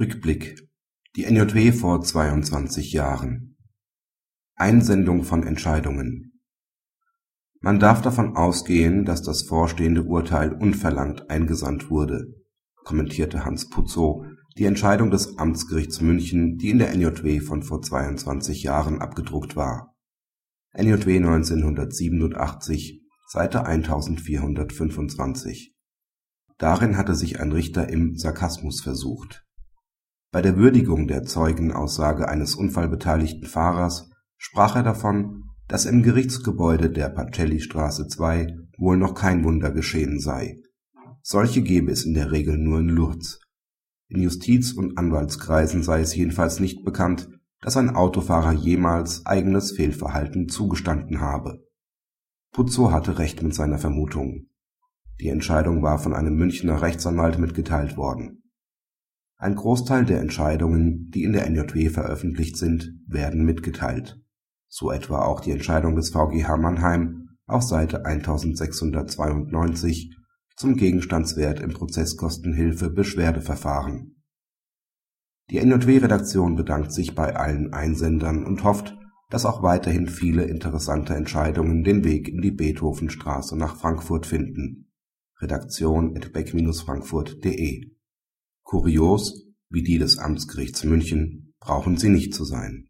Rückblick Die NJW vor 22 Jahren Einsendung von Entscheidungen Man darf davon ausgehen, dass das vorstehende Urteil unverlangt eingesandt wurde, kommentierte Hans Putzow die Entscheidung des Amtsgerichts München, die in der NJW von vor 22 Jahren abgedruckt war. NJW 1987, Seite 1425. Darin hatte sich ein Richter im Sarkasmus versucht bei der Würdigung der Zeugenaussage eines unfallbeteiligten Fahrers sprach er davon, dass im Gerichtsgebäude der Pacellistraße 2 wohl noch kein Wunder geschehen sei. Solche gebe es in der Regel nur in Lourdes. In Justiz und Anwaltskreisen sei es jedenfalls nicht bekannt, dass ein Autofahrer jemals eigenes Fehlverhalten zugestanden habe. Putzow hatte recht mit seiner Vermutung. Die Entscheidung war von einem Münchner Rechtsanwalt mitgeteilt worden ein Großteil der Entscheidungen, die in der NJW veröffentlicht sind, werden mitgeteilt, so etwa auch die Entscheidung des VGH Mannheim auf Seite 1692 zum Gegenstandswert im Prozesskostenhilfe-Beschwerdeverfahren. Die NJW-Redaktion bedankt sich bei allen Einsendern und hofft, dass auch weiterhin viele interessante Entscheidungen den Weg in die Beethovenstraße nach Frankfurt finden. Redaktion at beck-frankfurt.de Kurios wie die des Amtsgerichts München brauchen sie nicht zu sein